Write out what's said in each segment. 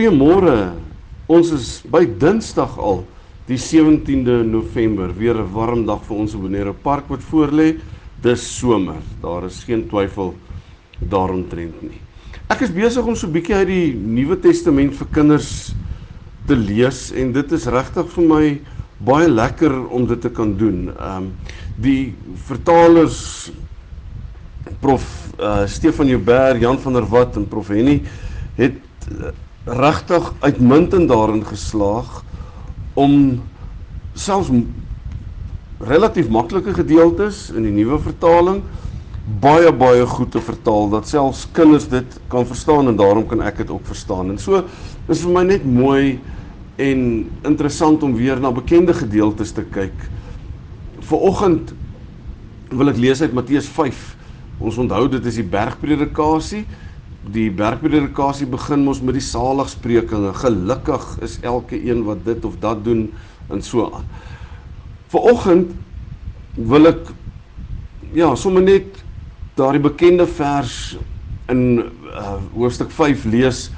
Goeiemôre. Ons is by Dinsdag al, die 17de November, weer 'n warm dag vir ons op Bonero Park wat voorlê. Dis somer. Daar is geen twyfel daaromtrent nie. Ek is besig om so 'n bietjie uit die Nuwe Testament vir kinders te lees en dit is regtig vir my baie lekker om dit te kan doen. Ehm um, die vertalers prof uh, Stefan Joubert, Jan van der Walt en prof Henny het uh, regtig uitmuntend daarin geslaag om selfs relatief maklike gedeeltes in die nuwe vertaling baie baie goed te vertaal dat selfs kinders dit kan verstaan en daarom kan ek dit ook verstaan. En so is vir my net mooi en interessant om weer na bekende gedeeltes te kyk. Viroggend wil ek lees uit Matteus 5. Ons onthou dit is die bergpredikasie die bergpredikasie begin mos met die saligsprekinge. Gelukkig is elke een wat dit of dat doen en so aan. Viroggend wil ek ja, sommer net daardie bekende vers in uh, hoofstuk 5 lees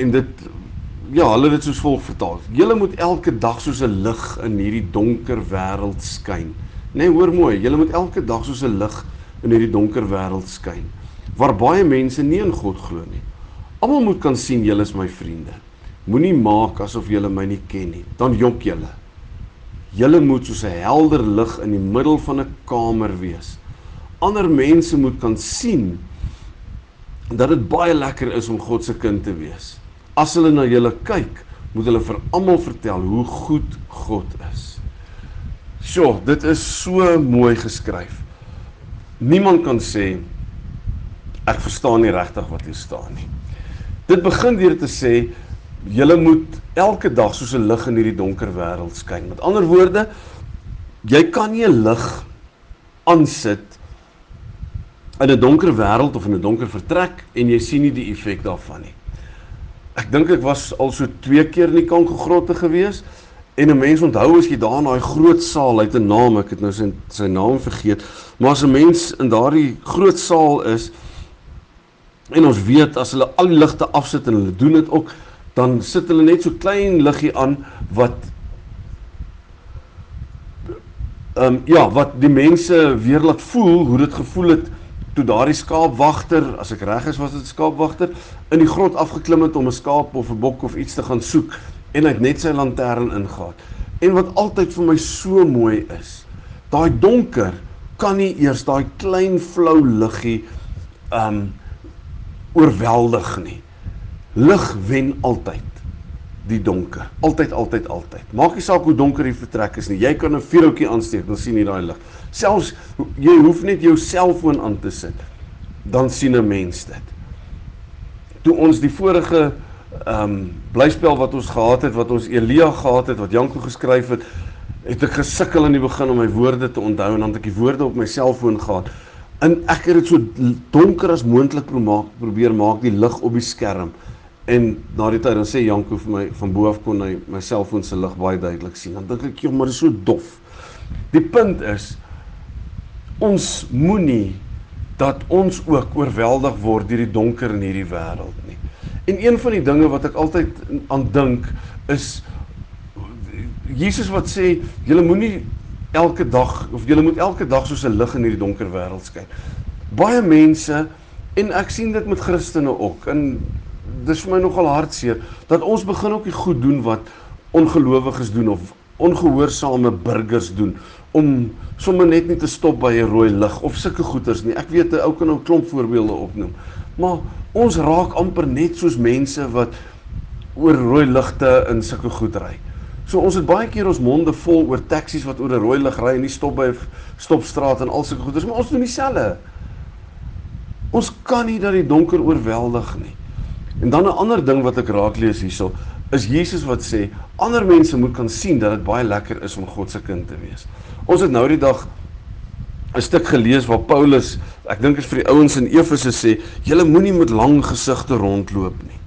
en dit ja, hulle het dit soos volg vertaal. Julle moet elke dag soos 'n lig in hierdie donker wêreld skyn. Nee, hoor mooi, julle moet elke dag soos 'n lig in hierdie donker wêreld skyn waar baie mense nie in God glo nie. Almal moet kan sien julle is my vriende. Moenie maak asof julle my nie ken nie. Dan jonk julle. Julle moet soos 'n helder lig in die middel van 'n kamer wees. Ander mense moet kan sien dat dit baie lekker is om God se kind te wees. As hulle na julle kyk, moet hulle vir almal vertel hoe goed God is. Sjoe, dit is so mooi geskryf. Niemand kan sê ek verstaan nie regtig wat hier staan nie. Dit begin deur te sê julle moet elke dag soos 'n lig in hierdie donker wêreld skyn. Met ander woorde, jy kan nie 'n lig aansit in 'n donker wêreld of in 'n donker vertrek en jy sien nie die effek daarvan nie. Ek dink ek was al so twee keer in die Kankergrotte gewees en 'n mens onthou as jy daar in daai groot saal, hy het 'n naam, ek het nou sy sy naam vergeet, maar as 'n mens in daardie groot saal is, En ons weet as hulle al die ligte afsit en hulle doen dit ook, dan sit hulle net so klein liggie aan wat ehm um, ja, wat die mense weer laat voel hoe dit gevoel het toe daardie skaapwagter, as ek reg is was dit skaapwagter, in die grot afgeklim het om 'n skaap of 'n bok of iets te gaan soek en hy het net sy lantern ingehaal. En wat altyd vir my so mooi is, daai donker kan nie eers daai klein flou liggie ehm um, oorweldig nie. Lig wen altyd die donker. Altyd, altyd, altyd. Maak nie saak hoe donker die vertrek is nie. Jy kan 'n vuurhoutjie aansteek, dan sien jy daai lig. Selfs jy hoef net jou selfoon aan te sit, dan sien 'n mens dit. Toe ons die vorige ehm um, blyspel wat ons gehad het, wat ons Elia gehad het, wat Janko geskryf het, het ek gesukkel in die begin om my woorde te onthou en dan het ek die woorde op my selfoon gehad. En ek het dit so donker as moontlik probeer maak die lig op die skerm. En na die tyd dan sê Janko vir my van bo af kon hy my selfoon se lig baie duidelik sien. Dan dink ek, "Joh, maar dit is so dof." Die punt is ons moenie dat ons ook oorweldig word deur die donker in hierdie wêreld nie. En een van die dinge wat ek altyd aan dink is Jesus wat sê, "Julle moenie elke dag of jy moet elke dag soos 'n lig in hierdie donker wêreld skyn. Baie mense en ek sien dit met Christene ook en dis vir my nogal hartseer dat ons begin ook die goed doen wat ongelowiges doen of ongehoorsame burgers doen om sommer net nie te stop by 'n rooi lig of sulke goeters nie. Ek weet ou kan nou 'n klomp voorbeelde opnoem. Maar ons raak amper net soos mense wat oor rooi ligte in sulke goed ry. So ons het baie keer ons monde vol oor taksies wat oor 'n rooi lig ry en nie stop by stopstraat en al sulke goeders, maar ons doen dieselfde. Ons kan nie dat die donker oorweldig nie. En dan 'n ander ding wat ek raak lees hierso, is Jesus wat sê ander mense moet kan sien dat dit baie lekker is om God se kind te wees. Ons het nou die dag 'n stuk gelees waar Paulus, ek dink is vir die ouens in Efese sê, julle moenie met lang gesigte rondloop nie.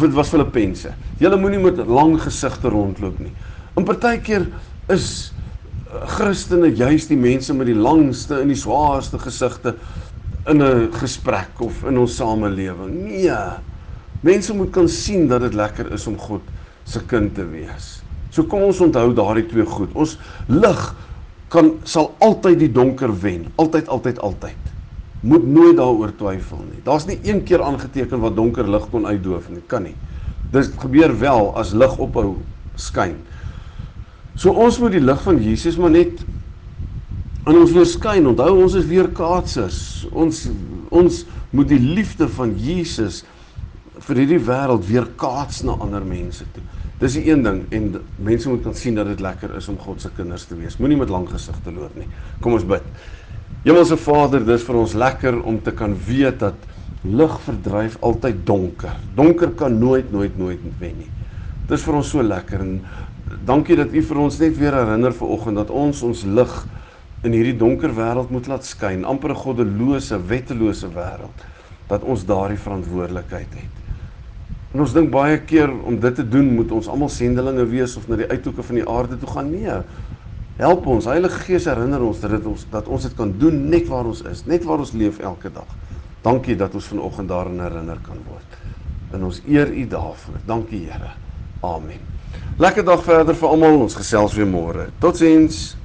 Of dit was Filippense. Julle moenie met lang gesigte rondloop nie. In partykeer is eh, Christene juis die mense met die langste en die swaarste gesigte in 'n gesprek of in ons samelewing. Nee. Mense moet kan sien dat dit lekker is om God se kind te wees. So kom ons onthou daardie twee goed. Ons lig kan sal altyd die donker wen, altyd altyd altyd. Moet nooit daaroor twyfel nie. Daar's nie een keer aangeteken wat donker lig kon uitdoof nie, kan nie. Dit gebeur wel as lig ophou skyn. So ons moet die lig van Jesus maar net in ons weer skyn. Onthou ons is weer kaatsers. Ons ons moet die liefde van Jesus vir hierdie wêreld weer kaats na ander mense toe. Dis die een ding en mense moet kan sien dat dit lekker is om God se kinders te wees. Moenie met lang gesigte loop nie. Kom ons bid. Hemelse Vader, dis vir ons lekker om te kan weet dat lig verdryf altyd donker. Donker kan nooit nooit nooit wen nie. Dis vir ons so lekker en dankie dat U vir ons net weer herinner vanoggend dat ons ons lig in hierdie donker wêreld moet laat skyn, amper 'n goddelose, wettelose wêreld, dat ons daardie verantwoordelikheid het. En ons dink baie keer om dit te doen moet ons almal sendelinge wees of na die uithoeke van die aarde toe gaan. Nee. Help ons, Heilige Gees herinner ons dat dit ons dat ons dit kan doen net waar ons is, net waar ons leef elke dag. Dankie dat ons vanoggend daarin herinner kan word. En ons eer U daarvoor. Dankie Here. Amen. Lekker dag verder vir almal. Ons gesels weer môre. Totsiens.